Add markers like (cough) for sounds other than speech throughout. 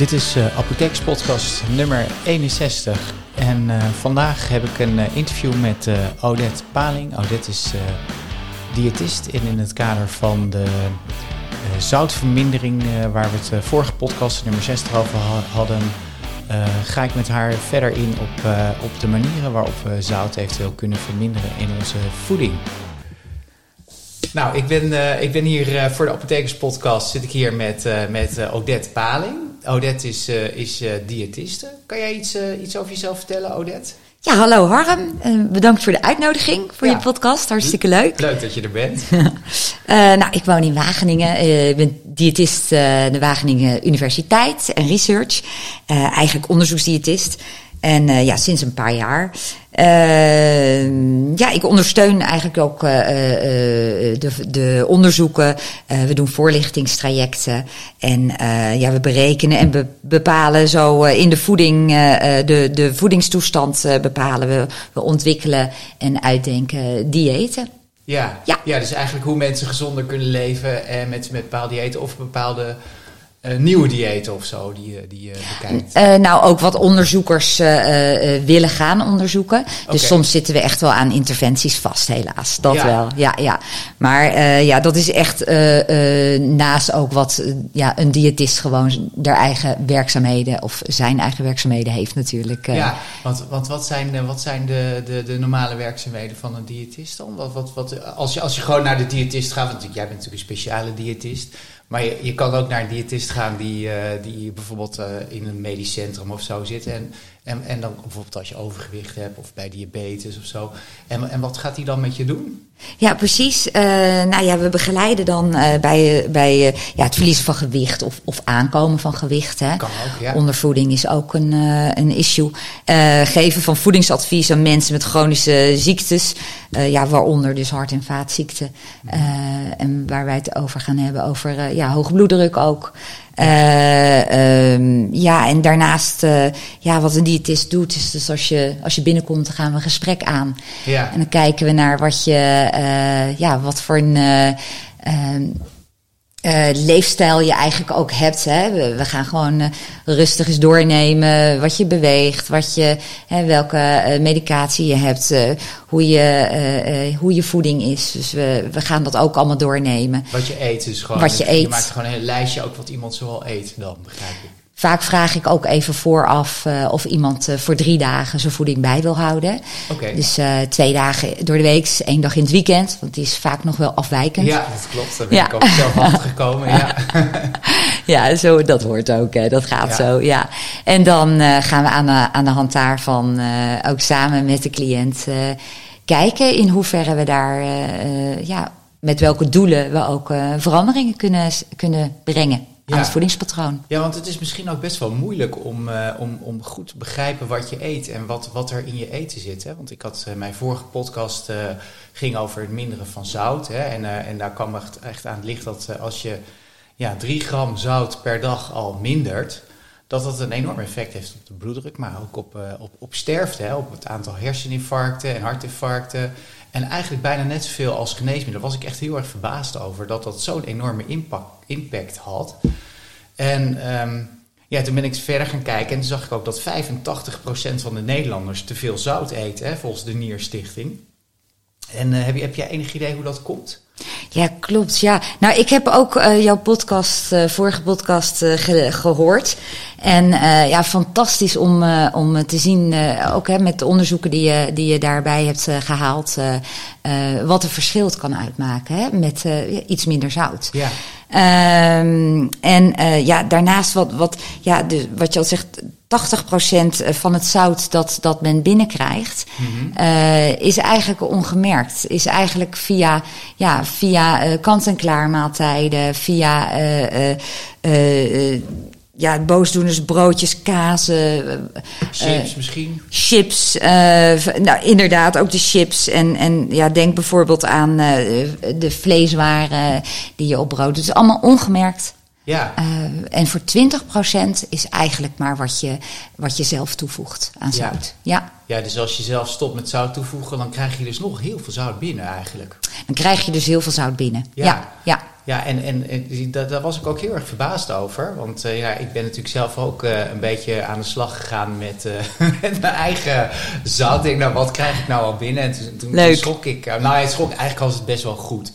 Dit is uh, Apotheekspodcast nummer 61. En uh, vandaag heb ik een uh, interview met Odette Paling. Odette is diëtist en in het kader van de zoutvermindering, waar we het vorige podcast nummer 60 over hadden, ga ik met haar verder in op, op de manieren waarop we zout eventueel kunnen verminderen in onze voeding. Nou, ik ben, ik ben hier voor de Apothekerspodcast, zit ik hier met, met Odette Paling. Odette is, uh, is uh, diëtiste. Kan jij iets, uh, iets over jezelf vertellen, Odette? Ja, hallo Harm. bedankt voor de uitnodiging voor ja. je podcast. Hartstikke leuk. Leuk dat je er bent. (laughs) nou, ik woon in Wageningen. ik ben diëtist de Wageningen Universiteit en Research. eigenlijk onderzoeksdiëtist. En ja, sinds een paar jaar. Uh, ja, ik ondersteun eigenlijk ook uh, de, de onderzoeken. we doen voorlichtingstrajecten. En ja, we berekenen en be bepalen zo in de voeding, de, de voedingstoestand bepalen we. We ontwikkelen en uitdenken diëten. Ja, ja. ja, dus eigenlijk hoe mensen gezonder kunnen leven en met, met bepaalde diëten of bepaalde uh, nieuwe diëten of zo die, die je bekijkt? Uh, nou, ook wat onderzoekers uh, willen gaan onderzoeken. Dus soms zitten we echt wel aan interventies vast, helaas. Dat ja. wel, ja, ja. Maar ja, dat is echt naast ook wat ja, een diëtist gewoon haar eigen werkzaamheden of zijn eigen werkzaamheden heeft natuurlijk. ja, want, want wat zijn, wat zijn de, de, de normale werkzaamheden van een diëtist dan? Wat, wat, wat, als, je, als je gewoon naar de diëtist gaat, want jij bent natuurlijk een speciale diëtist. Maar je, je kan ook naar een diëtist gaan die, uh, die bijvoorbeeld uh, in een medisch centrum of zo zit. En, en, en dan bijvoorbeeld als je overgewicht hebt of bij diabetes of zo. En, en wat gaat hij dan met je doen? Ja, precies. Uh, nou ja, we begeleiden dan bij, bij ja, het verliezen van gewicht of, of aankomen van gewicht. Hè. Kan ook, ja. Ondervoeding is ook een, een issue. geven van voedingsadvies aan mensen met chronische ziektes. ja, waaronder dus hart- en vaatziekten. en waar wij het over gaan hebben, over ja, hoge bloeddruk ook. Uh, um, ja, en daarnaast, uh, ja, wat een diëtist doet, is dus als je, als je binnenkomt, dan gaan we een gesprek aan. Ja. En dan kijken we naar wat je, uh, ja, wat voor een uh, leefstijl je eigenlijk ook hebt. Hè. We, we gaan gewoon uh, rustig eens doornemen wat je beweegt, wat je, hè, welke uh, medicatie je hebt, hoe, je, hoe je voeding is. Dus we, we gaan dat ook allemaal doornemen. Wat je eet is gewoon. Wat je, je eet. Je maakt gewoon een lijstje ook wat iemand zoal eet dan, begrijp ik. Vaak vraag ik ook even vooraf uh, of iemand uh, voor drie dagen zijn voeding bij wil houden. Okay. Dus uh, twee dagen door de week, één dag in het weekend, want die is vaak nog wel afwijkend. Ja, dat klopt. Daar ben ja. ik ook zelf (laughs) achter gekomen. Ja, (laughs) ja zo, dat hoort ook. Hè. Dat gaat ja. zo. Ja. En dan gaan we aan de, aan de hand daarvan ook samen met de cliënt kijken in hoeverre we daar, ja, met welke doelen we ook veranderingen kunnen, kunnen brengen aan het voedingspatroon. Ja, want het is misschien ook best wel moeilijk om, uh, om, om goed te begrijpen wat je eet en wat, wat er in je eten zit. Hè? Want ik had uh, mijn vorige podcast uh, ging over het minderen van zout. Hè? En, en daar kwam echt, echt aan het licht dat als je ja, 3 gram zout per dag al mindert, dat dat een enorm effect heeft op de bloeddruk, maar ook op, op, op sterfte, hè? op het aantal herseninfarcten en hartinfarcten. En eigenlijk bijna net zoveel als geneesmiddel. Daar was ik echt heel erg verbaasd over dat dat zo'n enorme impact, impact had. En um, ja, toen ben ik verder gaan kijken en toen zag ik ook dat 85% van de Nederlanders te veel zout eten, hè, volgens de Nierstichting. En uh, heb, je, heb jij enig idee hoe dat komt? Ja, klopt. Ja. Nou, ik heb ook uh, jouw podcast, uh, vorige podcast, uh, ge gehoord. En ja, fantastisch om, om te zien, ook hè, met de onderzoeken die je, die je daarbij hebt gehaald, wat er verschil kan uitmaken hè, met iets minder zout. Ja. Um, en ja, daarnaast wat, wat, ja, wat je al zegt, 80% van het zout dat, dat men binnenkrijgt, mm -hmm. uh, is eigenlijk ongemerkt. Is eigenlijk via, ja, via uh, kant-en-klaar maaltijden, via uh, ja, boosdoeners, broodjes, kazen. Chips misschien? Chips, nou inderdaad, ook de chips. En, en ja, denk bijvoorbeeld aan de vleeswaren die je op brood doet. Het is allemaal ongemerkt. Ja. En voor 20% is eigenlijk maar wat je, wat je zelf toevoegt aan zout. Ja. ja. dus als je zelf stopt met zout toevoegen, dan krijg je dus nog heel veel zout binnen eigenlijk. Dan krijg je dus heel veel zout binnen. Ja, ja. ja. ja en, en, en daar, daar, was ik ook heel erg verbaasd over. Want uh, ja, ik ben natuurlijk zelf ook uh, een beetje aan de slag gegaan met, (laughs) met mijn eigen zout. Ik denk, nou, wat krijg ik nou al binnen? En toen, toen, toen schrok ik. nou, het schrok, eigenlijk was het best wel goed.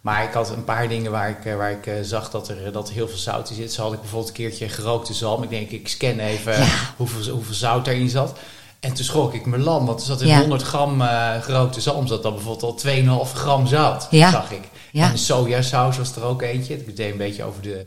Maar ik had een paar dingen waar ik, waar ik zag dat er, dat er heel veel zout in zit. Zo had ik bijvoorbeeld een keertje gerookte zalm. Ik denk, ik scan even ja. hoeveel, hoeveel zout erin zat. En toen schrok ik me lam, want er zat in ja. 100 gram uh, gerookte zalm, zat dan bijvoorbeeld al 2,5 gram zout, ja. zag ik. Ja. En de sojasaus was er ook eentje. Ik deed een beetje over de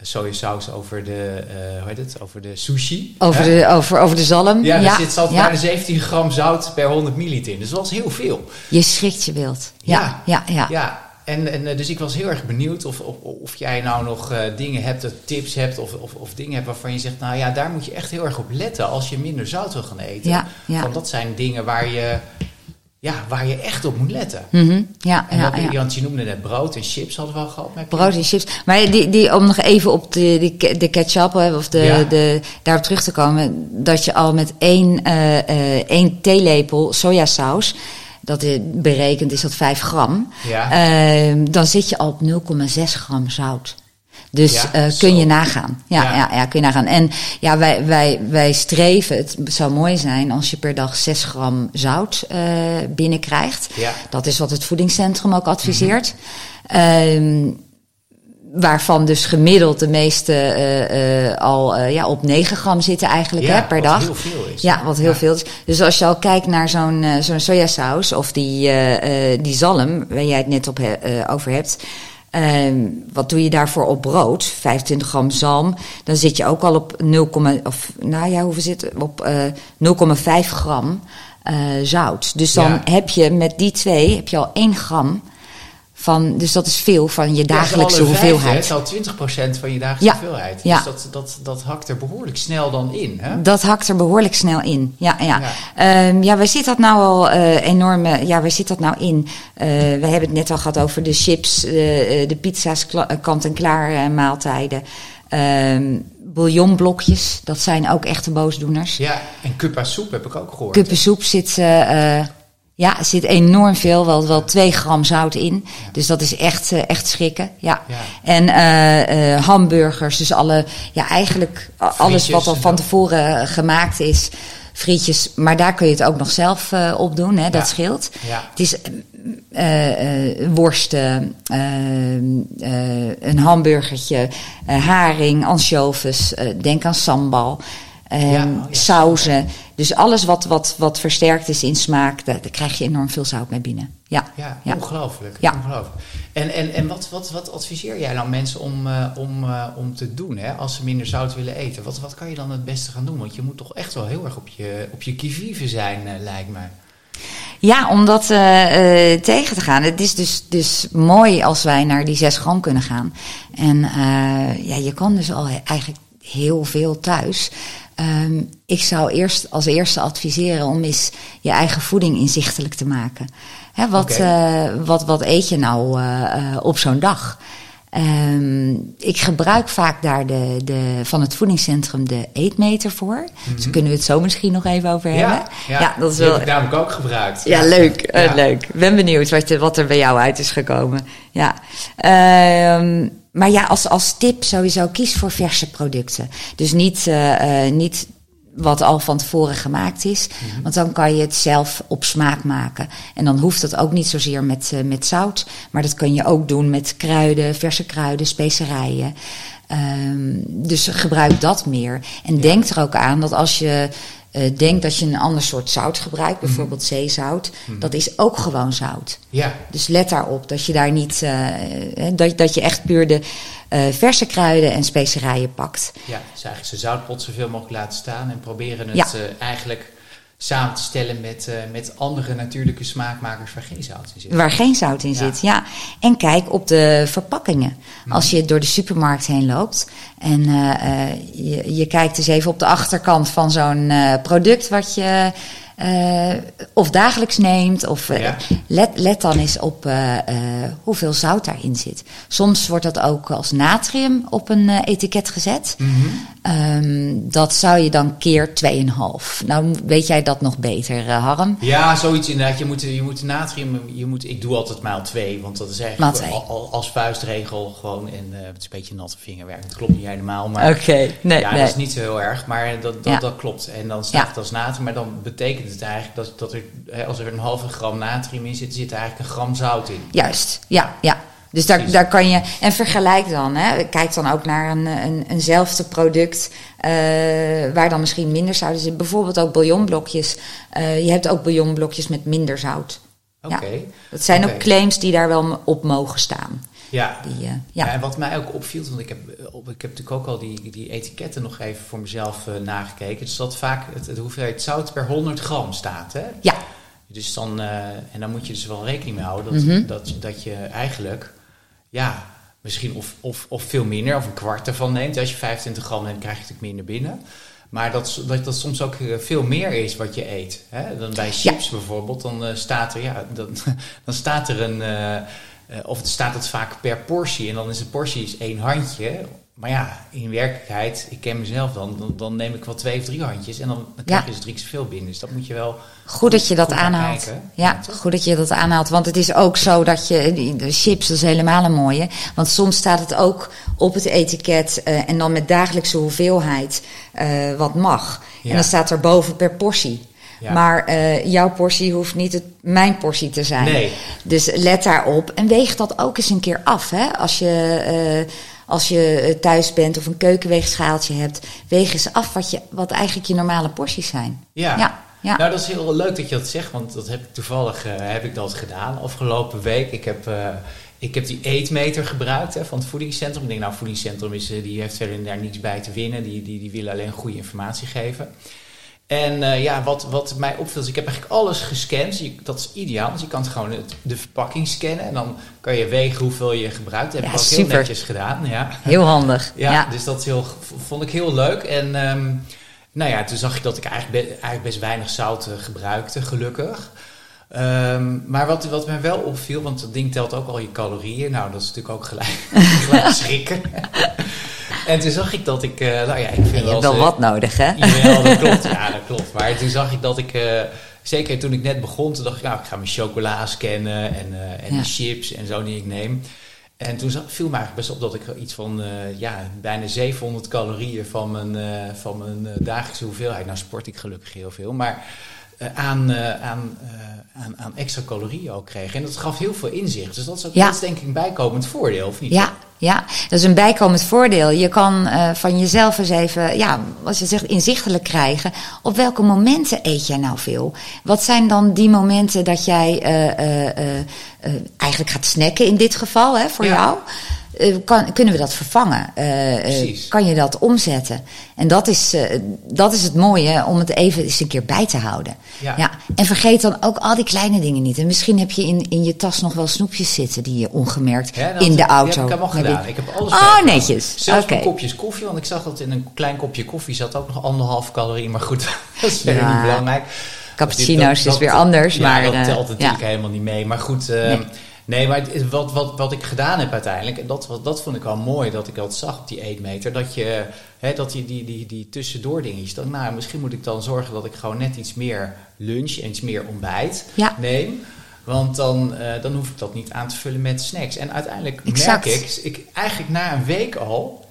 sojasaus, over de, uh, hoe heet het, over de sushi. Over, de, over, over de zalm. Ja, er zit zat bijna 17 gram zout per 100 milliliter in. Dus dat was heel veel. Je schrikt je beeld. Ja, ja, ja. ja. En, en dus ik was heel erg benieuwd of, of, of jij nou nog uh, dingen hebt, tips hebt of, of, of, dingen hebt waarvan je zegt, nou ja, daar moet je echt heel erg op letten als je minder zout wil gaan eten. Ja, ja. Want dat zijn dingen waar je, ja, waar je echt op moet letten. Mm -hmm. ja, en ja, ja. Want je noemde net brood en chips hadden we al gehad. Met brood en chips. Maar die, die, om nog even op de, die, de ketchup of de, ja. de, daarop terug te komen, dat je al met één, uh, uh, één theelepel sojasaus dat berekend is dat 5 gram. Ja. Uh, dan zit je al op 0,6 gram zout. Dus ja, uh, kun je nagaan. Ja, ja. Ja, ja, kun je nagaan. En ja, wij, wij, wij streven, het zou mooi zijn als je per dag 6 gram zout uh, binnenkrijgt. Ja. Dat is wat het voedingscentrum ook adviseert. Mm -hmm. Waarvan dus gemiddeld de meeste uh, uh, al uh, ja, op 9 gram zitten eigenlijk ja, hè, per wat dag. heel veel is. Ja, wat heel ja. veel is. Dus als je al kijkt naar zo'n zo'n sojasaus of die, die zalm, waar jij het net op he, over hebt. wat doe je daarvoor op brood? 25 gram zalm. Dan zit je ook al op 0, of nou ja, hoeveel zit? Op 0,5 gram zout. Dus dan heb je met die twee heb je al 1 gram van, dus dat is veel van je dagelijkse ja, hoeveelheid. Het is al 20% van je dagelijkse hoeveelheid. ja. Dus dat, dat, dat hakt er behoorlijk snel dan in. Hè? Dat hakt er behoorlijk snel in. Ja, ja. Ja. Ja, ja waar zit dat nou al uh, enorme. Ja, waar zit dat nou in? Uh, we hebben het net al gehad over de chips, uh, de pizza's, kant-en-klaar maaltijden. Ehm, bouillonblokjes, dat zijn ook echte boosdoeners. Ja, en kuppa soep heb ik ook gehoord. Kuppensoep zit. Uh, ja, er zit enorm veel, wel, wel 2 gram zout in. Dus dat is echt, uh, echt schrikken. Ja. Ja. En uh, uh, hamburgers, dus alle, ja, eigenlijk alles wat al van tevoren gemaakt is. Frietjes, maar daar kun je het ook nog zelf op doen, hè, dat scheelt. Ja. Het is worsten, een hamburgertje, haring, ansjovis, denk aan sambal. Ja, oh sauzen. Dus alles wat, wat, wat versterkt is in smaak, daar, daar krijg je enorm veel zout mee binnen. Ja, Ja, Ja. ongelooflijk. Ja. ongelooflijk. En, en, en wat, wat, wat adviseer jij nou mensen om, uh, om, uh, om te doen hè, als ze minder zout willen eten? Wat, wat kan je dan het beste gaan doen? Want je moet toch echt wel heel erg op je, op je kivive zijn, uh, lijkt mij. ja om dat uh, tegen te gaan. Het is dus, dus mooi als wij naar die 6 gram kunnen gaan. En ja, je kan dus al eigenlijk heel veel thuis. Um, ik zou eerst als eerste adviseren om eens je eigen voeding inzichtelijk te maken. Hè, wat, uh, wat, wat eet je nou uh, uh, op zo'n dag? Um, ik gebruik vaak daar de, de, van het voedingscentrum de eetmeter voor. Mm -hmm. Dus kunnen we het zo misschien nog even over hebben. Ja, ja, ja dat is wel. heb ik namelijk ook gebruikt. Ja, leuk. Ja. Leuk. Ben benieuwd wat, wat er bij jou uit is gekomen. Ja. Um, maar ja, als, als tip sowieso kies voor verse producten. Dus niet, uh, uh, niet wat al van tevoren gemaakt is. Mm -hmm. Want dan kan je het zelf op smaak maken. En dan hoeft dat ook niet zozeer met, uh, met zout. Maar dat kun je ook doen met kruiden, verse kruiden, specerijen. Um, dus gebruik dat meer. En ja. denk er ook aan dat als je uh, denkt dat je een ander soort zout gebruikt, bijvoorbeeld mm -hmm. zeezout, mm -hmm. dat is ook gewoon zout. Ja. Dus let daarop dat je daar niet, uh, dat, dat je echt puur de uh, verse kruiden en specerijen pakt. Ja, dus eigenlijk zijn zoutpot zoveel mogelijk laten staan en proberen het Ja. eigenlijk samen te stellen met, uh, met andere natuurlijke smaakmakers waar geen zout in zit. Waar geen zout in Ja. zit, ja. En kijk op de verpakkingen. Als je door de supermarkt heen loopt en uh, je, je kijkt eens even op de achterkant van zo'n uh, product wat je eh, of dagelijks neemt. Of, eh, Ja. let, let dan eens op eh, eh, hoeveel zout daarin zit. Soms wordt dat ook als natrium op een eh, etiket gezet. Mhm. Ehm, dat zou je dan keer 2,5. Nou weet jij dat nog beter, eh, Harm. Ja, zoiets inderdaad. Je moet, je moet natrium, je moet, ik doe altijd maal 2, want dat is eigenlijk al, al- als vuistregel gewoon. En eh, het is een beetje natte vingerwerk. Dat klopt niet helemaal, maar nee, ja, nee. dat is niet zo heel erg. Maar dat, dat, Ja. dat klopt. En dan staat Ja. het als natrium, maar dan betekent het eigenlijk dat, dat er, als er een halve gram natrium in zit, zit er eigenlijk een gram zout in. Juist, ja, ja. Dus daar, daar kan je. En vergelijk dan. Hè. Kijk dan ook naar een, een, eenzelfde product. eh, waar dan misschien minder zout zit. Bijvoorbeeld ook bouillonblokjes. Eh, je hebt ook bouillonblokjes met minder zout. Oké. Ja. Dat zijn ook claims die daar wel op mogen staan. Ja. Die, eh, Ja. ja. en wat mij ook opviel, want ik heb, op, ik heb natuurlijk ook al die, die etiketten nog even voor mezelf nagekeken. Dus dat vaak het, het hoeveelheid zout per 100 gram staat. Hè? ja, Dus dan, en dan moet je dus wel rekening mee houden dat, Mhm. dat, dat je eigenlijk, ja, misschien of, of, of veel minder, of een kwart ervan neemt. Als je 25 gram neemt, krijg je natuurlijk minder binnen. Maar dat, dat dat soms ook eh, veel meer is wat je eet. Hè? Dan bij chips bijvoorbeeld, dan eh, staat er, ja, dan, (laughs) dan staat er een, eh, of het staat het vaak per portie. En dan is een portie is één handje. Maar ja, in werkelijkheid, ik ken mezelf dan, dan, dan neem ik wel twee of drie handjes. En dan, dan krijg je Ja. dus drie keer zoveel binnen. Dus dat moet je wel goed dat je dat aanhaalt. kijken. Ja, goed dat je dat aanhaalt. Want het is ook zo dat je. De chips, dat is helemaal een mooie. Want soms staat het ook op het etiket. eh, en dan met dagelijkse hoeveelheid. eh, wat mag. Ja. En dan staat er boven per portie. Ja. Maar eh, jouw portie hoeft niet het, mijn portie te zijn. Nee. Dus let daarop. En weeg dat ook eens een keer af. Hè? Als je. Als je eh, thuis bent of een keukenweegschaaltje hebt, weeg eens af wat, je, wat eigenlijk je normale porties zijn. Ja. Ja, ja. Nou, dat is heel leuk dat je dat zegt, want dat heb ik toevallig eh, heb ik dat gedaan afgelopen week. Ik heb, eh, ik heb die eetmeter gebruikt hè, van het voedingscentrum. Ik denk, nou, voedingscentrum is, die heeft verder daar niets bij te winnen. Die, die, die willen alleen goede informatie geven. En eh, ja, wat, wat mij opviel, is ik heb eigenlijk alles gescand. Je- dat is ideaal, want je kan het gewoon het- de verpakking scannen. En dan kan je wegen hoeveel je gebruikt. Dat heb Ja, ik ook heel super. netjes gedaan. Ja. Heel handig. (laughs) Ja, Ja. dus dat is heel, vond ik heel leuk. En ehm, nou ja, toen zag ik dat ik eigenlijk, be- eigenlijk best weinig zout eh, gebruikte, gelukkig. Ehm, maar wat, wat mij wel opviel, want dat ding telt ook al je calorieën. Nou, dat is natuurlijk ook gelijk, (laughs) gelijk schrikken. En toen zag ik dat ik, eh, nou ja, ik vind Je hebt wel wel eens, wat nodig, hè? eh, Jawel, dat klopt. Ja, dat klopt. Maar toen zag ik dat ik, eh, zeker toen ik net begon, toen dacht ik, nou, ik ga mijn chocola scannen en, eh, en Ja. de chips en zo die ik neem. En toen viel me eigenlijk best op dat ik iets van ja, bijna 700 calorieën van mijn, van mijn dagelijkse hoeveelheid, nou sport ik gelukkig heel veel, maar aan, aan, aan, aan extra calorieën ook kreeg. En dat gaf heel veel inzicht. Dus dat is, ook, Ja. denk ik een bijkomend voordeel, of niet? Ja, ja, dat is een bijkomend voordeel. Je kan eh, van jezelf eens even, ja, als je zegt, inzichtelijk krijgen. Op welke momenten eet jij nou veel? Wat zijn dan die momenten dat jij eh, eh, eh, eh, eigenlijk gaat snacken in dit geval, hè, voor Ja. jou? Eh, kan, kunnen we dat vervangen? Eh, eh, kan je dat omzetten? En dat is, dat is het mooie om het even eens een keer bij te houden. Ja. En vergeet dan ook al die kleine dingen niet. En misschien heb je in, in je tas nog wel snoepjes zitten die je ongemerkt Ja, dat- in de auto. heb ik allemaal met gedaan. Ik heb alles Oh, netjes. Zelfs Oké. mijn kopjes koffie, want ik zag dat in een klein kopje koffie zat ook nog anderhalf calorie. Maar goed, dat is verder niet belangrijk. Cappuccino's dat- is weer anders, ja, maar, dat telt natuurlijk helemaal niet mee. Maar goed, eh, Nee. Nee. maar het- wat, wat, wat ik gedaan heb uiteindelijk, en dat, wat- dat vond ik wel mooi, dat ik dat zag op die eetmeter, dat je, hè, dat je die, die, die tussendoor dingetjes, dan, nou, misschien moet ik dan zorgen dat ik gewoon net iets meer lunch en iets meer ontbijt Ja. neem. Want dan, eh, dan hoef ik dat niet aan te vullen met snacks. En uiteindelijk Exact. merk ik, ik, eigenlijk na een week al,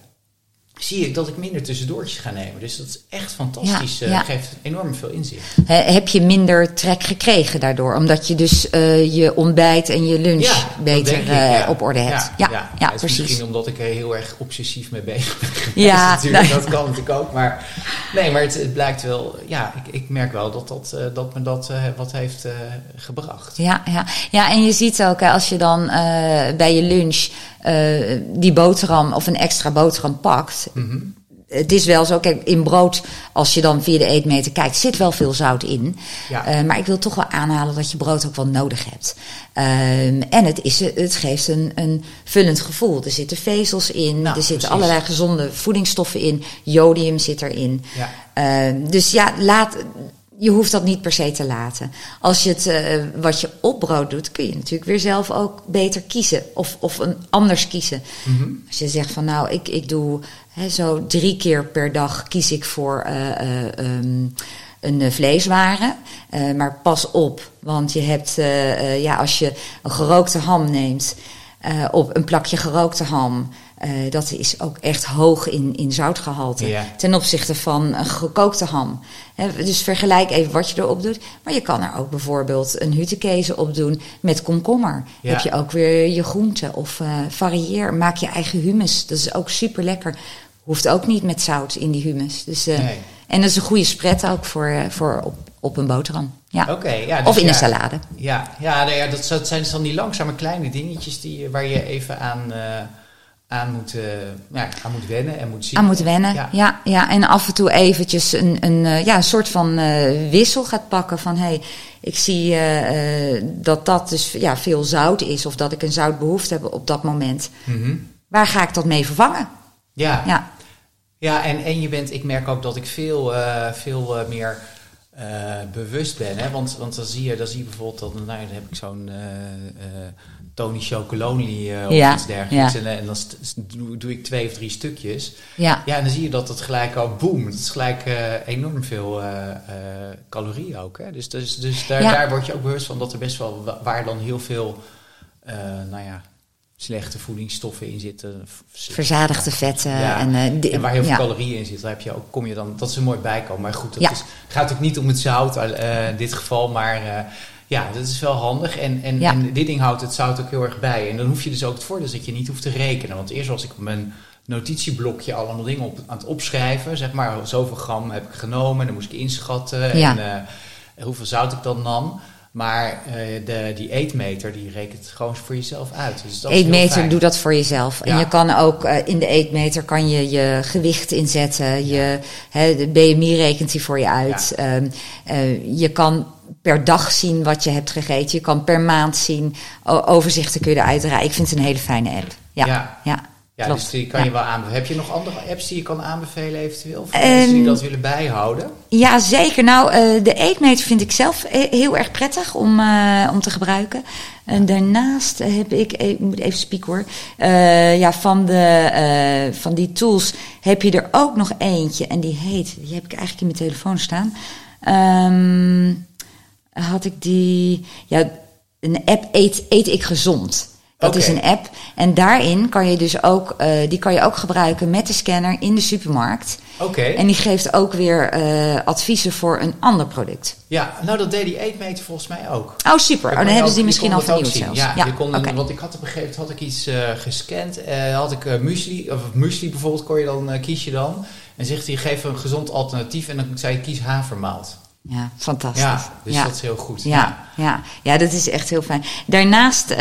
zie ik dat ik minder tussendoortjes ga nemen. Dus dat is echt fantastisch. Ja, eh, geeft enorm veel inzicht. Heb je minder trek gekregen daardoor? Omdat je dus eh, je ontbijt en je lunch Ja, beter ik, eh, op orde hebt. Ja, ja, precies. Misschien omdat ik er heel erg obsessief mee bezig ben. Ja, (laughs) natuurlijk. nou. dat kan natuurlijk ook. Maar nee, maar het, het blijkt wel. Ja, ik, ik merk wel dat, dat, dat me dat wat heeft gebracht. Ja, ja. ja, en je ziet ook, hè, als je dan bij je lunch die boterham of een extra boterham pakt. Mhm. Het is wel zo, kijk, in brood, als je dan via de eetmeter kijkt, zit wel veel zout in. Ja. Eh, maar ik wil toch wel aanhalen dat je brood ook wel nodig hebt. Ehm, en het, is, het geeft een, een vullend gevoel. Er zitten vezels in, Nou, er zitten precies. allerlei gezonde voedingsstoffen in, jodium zit erin. Ja. Ehm, dus ja, laat, je hoeft dat niet per se te laten. Als je het uh, wat je op brood doet, kun je natuurlijk weer zelf ook beter kiezen. Of, of een anders kiezen. Mhm. Als je zegt van nou, ik, ik doe hè, zo drie keer per dag kies ik voor uh, uh, um, een vleesware. maar pas op, want je hebt, ja, als je een gerookte ham neemt, op een plakje gerookte ham. Uh, dat is ook echt hoog in, in zoutgehalte. Ten opzichte van een gekookte ham. He, dus vergelijk even wat je erop doet. Maar je kan er ook bijvoorbeeld een huttekezen op doen met komkommer. Heb je ook weer je groenten. Of uh, varieer, maak je eigen humus. Dat is ook super lekker. Hoeft ook niet met zout in die humus. Dus, uh, Nee. En dat is een goede spread ook voor, voor op, op een boterham. Ja. Oké, ja, dus of in ja, een salade. Ja, ja, nou ja dat, dat zijn dus dan die langzame kleine dingetjes die, waar je even aan, aan, moet, uh, ja, aan moet wennen en moet zien. Aan moet wennen, ja. ja, ja. En af en toe eventjes een, een, uh, ja, een soort van uh, wissel gaat pakken van... Hey, ik zie dat dat dus ja, veel zout is of dat ik een zoutbehoefte heb op dat moment. Mm -hmm. Waar ga ik dat mee vervangen? Ja, ja. ja en, en je bent, ik merk ook dat ik veel, veel meer... Uh, bewust ben. Hè? Want, want dan, zie je, dan zie je bijvoorbeeld, dat, nou, dan heb ik zo'n uh, uh, Tony Chocolonely of ja, iets dergelijks. Ja. En, en, dan doe, ik twee of drie stukjes. Ja. ja, en dan zie je dat het gelijk al boem. Het is gelijk enorm veel calorieën ook. Hè? Dus, dus, dus daar, ja. daar word je ook bewust van dat er best wel, waar dan heel veel, nou ja, slechte voedingsstoffen in zitten. Verzadigde vetten. Ja. En, uh, en, waar heel veel ja. calorieën in zitten, daar heb je ook, kom je dan, dat is een mooi bijkomen. Maar goed, het ja. gaat ook niet om het zout uh, in dit geval, maar uh, ja, dat is wel handig. En, en, dit ding houdt het zout ook heel erg bij. En dan hoef je dus ook het voordeel dat je niet hoeft te rekenen. Want eerst was ik op mijn notitieblokje allemaal dingen op, aan het opschrijven. Zeg maar, zoveel gram heb ik genomen, dan moest ik inschatten. En hoeveel zout ik dan nam. Maar uh, de, die eetmeter die rekent gewoon voor jezelf uit. Dus dat eetmeter doe dat voor jezelf. Ja. En je kan ook uh, in de eetmeter kan je je gewicht inzetten. Je, he, de BMI rekent die voor je uit. Ja. Um, uh, je kan per dag zien wat je hebt gegeten. Je kan per maand zien. O overzichten kun je eruit draaien. Ik vind het een hele fijne app. Ja, ja. Ja. Klopt. dus die kan ja. je wel aanbevelen. Heb je nog andere apps die je kan aanbevelen eventueel? Voor um, mensen die dat willen bijhouden? Ja, zeker. Nou, uh, de eetmeter vind ik zelf heel erg prettig om, uh, om te gebruiken. En daarnaast heb ik, ik moet even spieken hoor, uh, ja, van, de, van die tools heb je er ook nog eentje. En die heet, die heb ik eigenlijk in mijn telefoon staan. Um, had ik die, ja, een app Eet, Eet ik Gezond. Dat okay. is een app. En daarin kan je dus ook, uh, die kan je ook gebruiken met de scanner in de supermarkt. Oké. Okay. En die geeft ook weer uh, adviezen voor een ander product. Ja, nou dat deed die eetmeter volgens mij ook. Oh super, oh, dan hebben ze die misschien al vernieuwd zelfs. Ja, ja je kon, okay. want ik had op een gegeven moment had ik iets uh, gescand. Had ik muesli, of muesli bijvoorbeeld, kon je dan, kies je dan. En zegt hij, geef een gezond alternatief. En dan zei je, kies havermout. Ja, fantastisch. Ja, dus ja. dat is heel goed. Ja, ja. ja. dat is echt heel fijn. Daarnaast uh,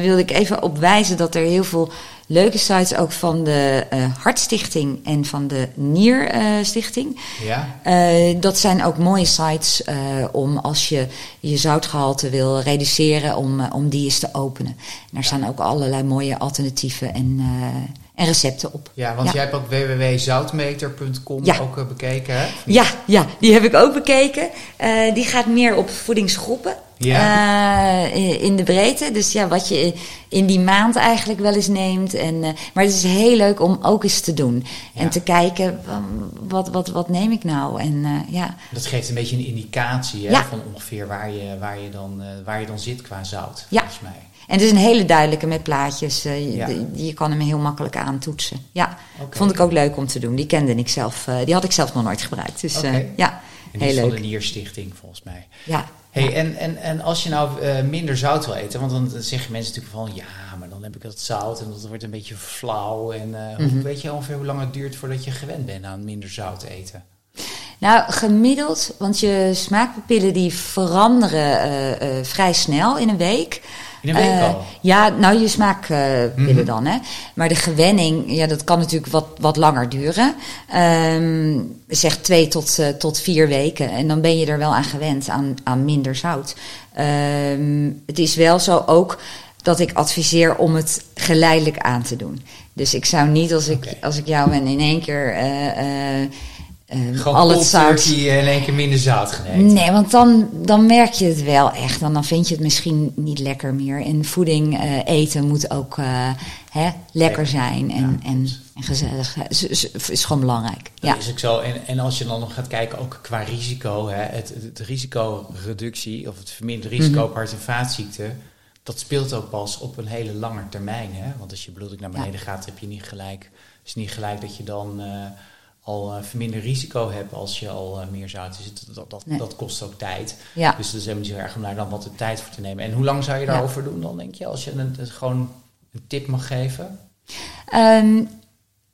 wilde ik even opwijzen dat er heel veel leuke sites ook van de uh, Hartstichting en van de Nierstichting. Uh, ja. Dat zijn ook mooie sites om als je je zoutgehalte wil reduceren, om, om die eens te openen. En daar staan ook allerlei mooie alternatieven en en recepten op. Ja, want ja. jij hebt ook www.zoutmeter.com ja. ook uh, bekeken, hè? Ja, ja, die heb ik ook bekeken. Uh, die gaat meer op voedingsgroepen. Ja. Uh, in de breedte. Dus ja, wat je in die maand eigenlijk wel eens neemt. En, maar het is heel leuk om ook eens te doen. En te kijken, wat, wat, wat neem ik nou? En, ja. Dat geeft een beetje een indicatie hè, van ongeveer waar je, waar, je dan, waar je dan zit qua zout, ja. volgens mij. En het is een hele duidelijke met plaatjes. Uh, ja. je, je, kan hem heel makkelijk aantoetsen. Ja, okay. vond ik ook leuk om te doen. Die kende ik zelf. Uh, die had ik zelf nog nooit gebruikt. Dus okay. uh, ja, en die heel leuk. van de Nierstichting volgens mij. Ja. Hey, ja. en, en, en als je nou minder zout wil eten, want dan zeggen mensen natuurlijk van ja, maar dan heb ik dat zout en dat wordt een beetje flauw. En mm Mhm. -hmm. weet je ongeveer hoe lang het duurt voordat je gewend bent aan minder zout eten? Nou, gemiddeld, want je smaakpapillen die veranderen vrij snel in een week. In een week uh, al? Ja, nou je smaakpillen mm -hmm. dan. Hè. Maar de gewenning, ja, dat kan natuurlijk wat, wat langer duren. Um, zeg twee tot, tot vier weken. En dan ben je er wel aan gewend, aan, aan minder zout. Um, het is wel zo ook dat ik adviseer om het geleidelijk aan te doen. Dus ik zou niet, als ik, okay. als ik jou en in één keer... Uh, uh, al het zout. in één keer minder zout geneten. Nee, want dan, dan merk je het wel echt. Dan, dan vind je het misschien niet lekker meer. En voeding uh, eten moet ook uh, hè, lekker zijn en, en, en gezellig. Is, is, is gewoon belangrijk. Dat ja. is ook zo. En, en als je dan nog gaat kijken, ook qua risico, hè, het, het risicoreductie of het verminderen risico mm -hmm. op hart- en vaatziekten dat speelt ook pas op een hele lange termijn. Hè? Want als je bloeddruk naar beneden ja. gaat, heb je niet gelijk. is niet gelijk dat je dan al uh, verminderd risico hebt als je al uh, meer zout zit. Dat, dat, nee. dat kost ook tijd. Ja. Dus dat is helemaal niet zo erg om daar dan wat de tijd voor te nemen. En hoe lang zou je daarover ja. doen dan, denk je? Als je een, gewoon een tip mag geven? Um,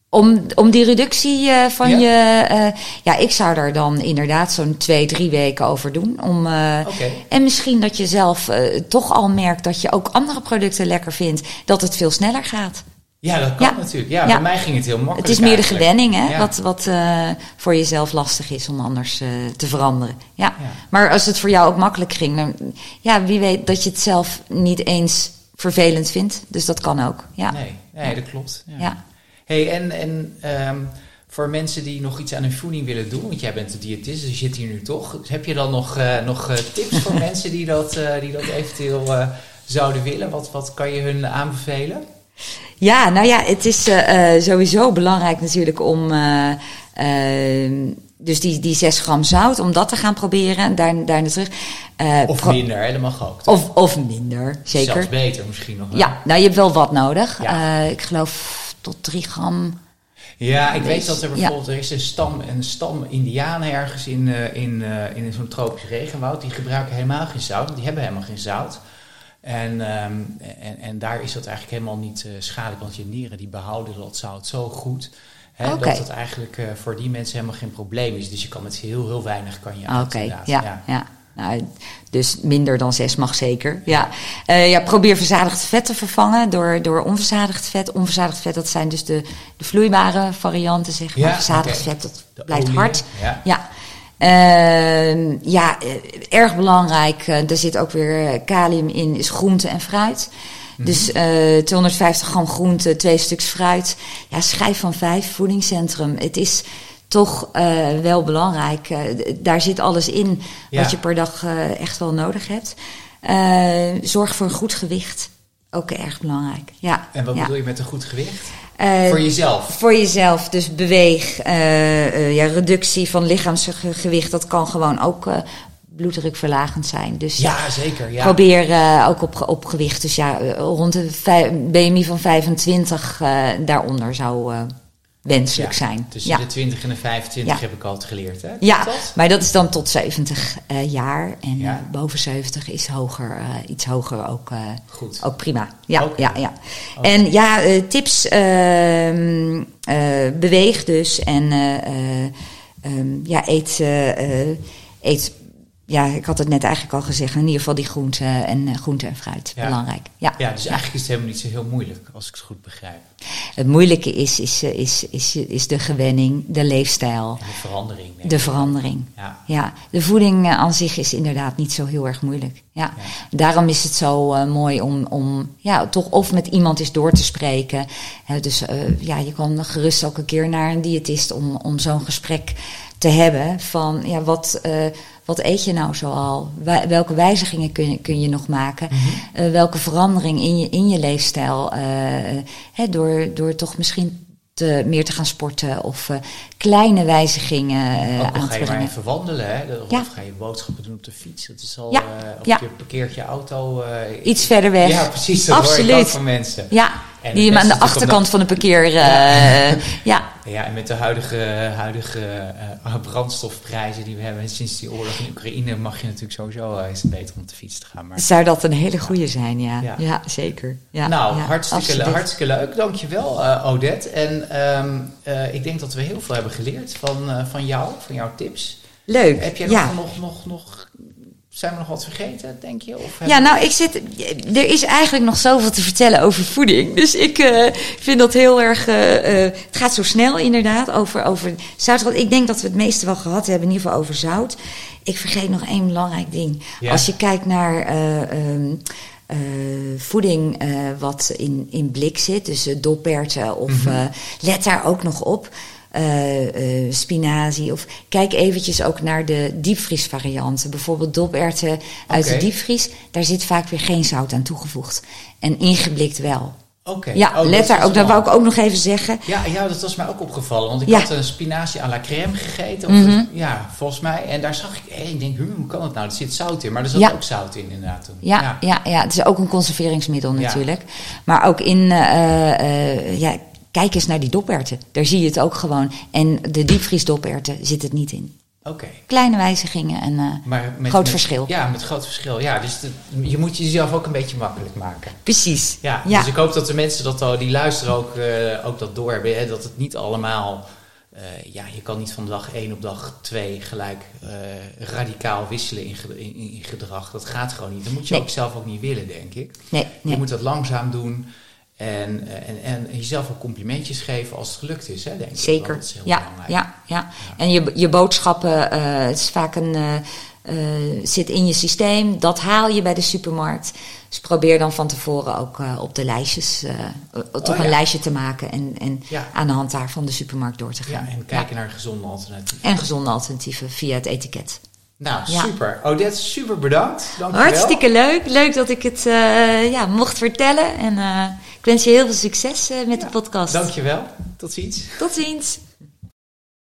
om, om die reductie uh, van ja. je. Ja, ik zou daar dan inderdaad zo'n twee, drie weken over doen. Om, okay. En misschien dat je zelf toch al merkt dat je ook andere producten lekker vindt. Dat het veel sneller gaat. Ja, dat kan ja. natuurlijk. Ja, ja, bij mij ging het heel makkelijk. Het is meer de gewenning, hè, wat, wat voor jezelf lastig is om anders te veranderen. Ja. Maar als het voor jou ook makkelijk ging, dan ja, wie weet dat je het zelf niet eens vervelend vindt. Dus dat kan ook. Ja. Nee, nee dat klopt. ja. Hey, en, en um, voor mensen die nog iets aan hun voeding willen doen, want jij bent de diëtist, dus je zit hier nu toch. Heb je dan nog, uh, nog tips voor (laughs) mensen die dat, die dat eventueel zouden willen? Wat, wat kan je hun aanbevelen? Ja, nou ja, het is sowieso belangrijk natuurlijk om. ehm, dus die, die 6 gram zout, om dat te gaan proberen. Daar, daar naar terug. of minder, ook. Toch? Of, of minder, zeker. Zelfs beter misschien nog wel. Ja, nou je hebt wel wat nodig. Ja. ik geloof tot 3 gram. Ja, ik weet dat er bijvoorbeeld, ja. er is een stam, een stam indianen ergens in, uh, in, in zo'n tropisch regenwoud. Die gebruiken helemaal geen zout, die hebben helemaal geen zout. En, um, en, en daar is dat eigenlijk helemaal niet uh, schadelijk, want je nieren die behouden dat zout zo goed. Hè, okay. Dat het eigenlijk voor die mensen helemaal geen probleem is. Dus je kan met heel, heel weinig kan je Oké, okay. ja, ja. ja. Nou, dus minder dan 6 mag zeker. Ja. Uh, ja, probeer verzadigd vet te vervangen door, door onverzadigd vet. Onverzadigd vet, dat zijn dus de, de vloeibare varianten, zeg maar. Ja, verzadigd okay. vet, dat de blijft olie, hard. Ja. ja. Uh, ja, erg belangrijk. Uh, er zit ook weer kalium in, is groente en fruit. Mm -hmm. Dus 250 gram groente, twee stuks fruit. Ja, schijf van vijf, voedingscentrum. Het is toch uh, wel belangrijk. Uh, daar zit alles in ja. wat je per dag uh, echt wel nodig hebt. Uh, zorg voor een goed gewicht. Ook erg belangrijk. Ja, en wat ja. bedoel je met een goed gewicht? Voor jezelf? Voor jezelf. Dus beweeg. ja, reductie van lichaamsgewicht. Dat kan gewoon ook bloeddrukverlagend zijn. Dus ja, zeker. Ja. probeer ook op, op gewicht. Dus ja, rond de BMI van 25 daaronder zou wenselijk ja, zijn. Tussen ja. de 20 en de 25 Ja. heb ik altijd geleerd, hè? Ja, Dat? maar dat is dan tot 70 uh, jaar. En uh, boven 70 is hoger, uh, iets hoger ook, Goed. ook prima. Ja, ja, ja. En ja, tips. ehm, eh, beweeg dus. En eh, eh, ehm, ja, eet, eh, eh, eet. Ja, ik had het net eigenlijk al gezegd. In ieder geval die groente en, eh, groente en fruit. Ja. Belangrijk. Ja. Ja, dus eigenlijk is het helemaal niet zo heel moeilijk, als ik het goed begrijp. Het moeilijke is, is, eh, is, is, is de gewenning, de leefstijl, En de verandering. de verandering. Ja. Ja, de voeding eh, aan zich is inderdaad niet zo heel erg moeilijk. Ja. Daarom is het zo eh, mooi om, om ja, toch of met iemand eens door te spreken. Dus eh, ja, je kan gerust ook een keer naar een diëtist om, om zo'n gesprek te hebben. Van ja, wat, eh, wat eet je nou zoal? Welke wijzigingen kun je, kun je nog maken? Mhm. Eh, welke verandering in je, in je leefstijl? eh, hè, door, door toch misschien te, meer te gaan sporten of eh, kleine wijzigingen al aan ga te je maar brengen. even wandelen, hè? Of Ja. ga je boodschappen doen op de fiets. Dat is al, Ja, of ja. je parkeert je auto. Iets verder weg. Ja, precies. Dat hoor ik ook Absoluut. van mensen. Ja, En die hem aan de achterkant van de parkeer. ja. (laughs) Ja, en met de huidige, huidige eh, brandstofprijzen die we hebben sinds die oorlog in Oekraïne mag je natuurlijk sowieso is het beter om op de fiets te gaan. Maar, Zou dat een hele goede zijn, ja. Ja. Ja, zeker. Ja, nou, hartstikke, hartstikke leuk. Dankjewel, eh Odette. En ehm, eh, ik denk dat we heel veel hebben geleerd van, van jou, van jouw tips. Leuk. Heb jij nog, nog, nog, zijn we nog wat vergeten, denk je? Of Ja, nou, ik zit. Er is eigenlijk nog zoveel te vertellen over voeding. Dus ik eh, vind dat heel erg. eh, eh, het gaat zo snel, inderdaad. Over, over zout. Want ik denk dat we het meeste wel gehad hebben, in ieder geval over zout. Ik vergeet nog één belangrijk ding. Ja. Als je kijkt naar. eh, ehm, eh, voeding eh, wat in, in blik zit, dus dopperten of Mhm. eh, let daar ook nog op. eh, eh, spinazie. Of kijk eventjes ook naar de diepvriesvarianten. Bijvoorbeeld doperwten uit de diepvries. Daar zit vaak weer geen zout aan toegevoegd. En ingeblikt wel. Oké. Ja, Oh, dat let daar ook. Dat wou ik ook nog even zeggen. Ja, ja, dat was mij ook opgevallen. Want ik Ja. had een spinazie à la crème gegeten. Of Mhm. Ja, volgens mij. En daar zag ik, hé, ik denk, hoe kan het nou? Er zit zout in. Maar er zat Ja. ook zout in inderdaad toen. Ja, ja. Ja, het is ook een conserveringsmiddel natuurlijk. Maar ook in, eh, eh, ja, kijk eens naar die doperwten. Daar zie je het ook gewoon. En de diepvriesdoperwten zit het niet in. Oké. Kleine wijzigingen en eh, Maar met, groot met- verschil. Ja, met groot verschil. Ja, dus de- je moet jezelf ook een beetje makkelijk maken. Precies. Ja, Ja. dus ik hoop dat de mensen dat al, die luisteren ook, eh, ook dat doorhebben. Hè, dat het niet allemaal... eh, ja, je kan niet van dag 1 op dag 2 gelijk radicaal wisselen in, in, in gedrag. Dat gaat gewoon niet. Dat moet je Nee. ook zelf ook niet willen, denk ik. Nee, Je moet dat langzaam doen. En, eh, en, en jezelf ook complimentjes geven als het gelukt is, hè, denk ik. Zeker. Dat is heel Ja, belangrijk. ja, ja. En je, je boodschappen, eh, het is vaak een, eh, zit in je systeem. Dat haal je bij de supermarkt. Dus probeer dan van tevoren ook op de lijstjes, toch Oh, ja. een lijstje te maken. En, en Ja. aan de hand daarvan de supermarkt door te Ja, gaan. en kijken naar gezonde alternatieven. En gezonde alternatieven via het etiket. Nou, Ja. super. Odette, super bedankt. Hartstikke leuk. Leuk dat ik het ja, mocht vertellen. En ik wens je heel veel succes eh, met de podcast. Dank je wel. Tot ziens. Tot ziens.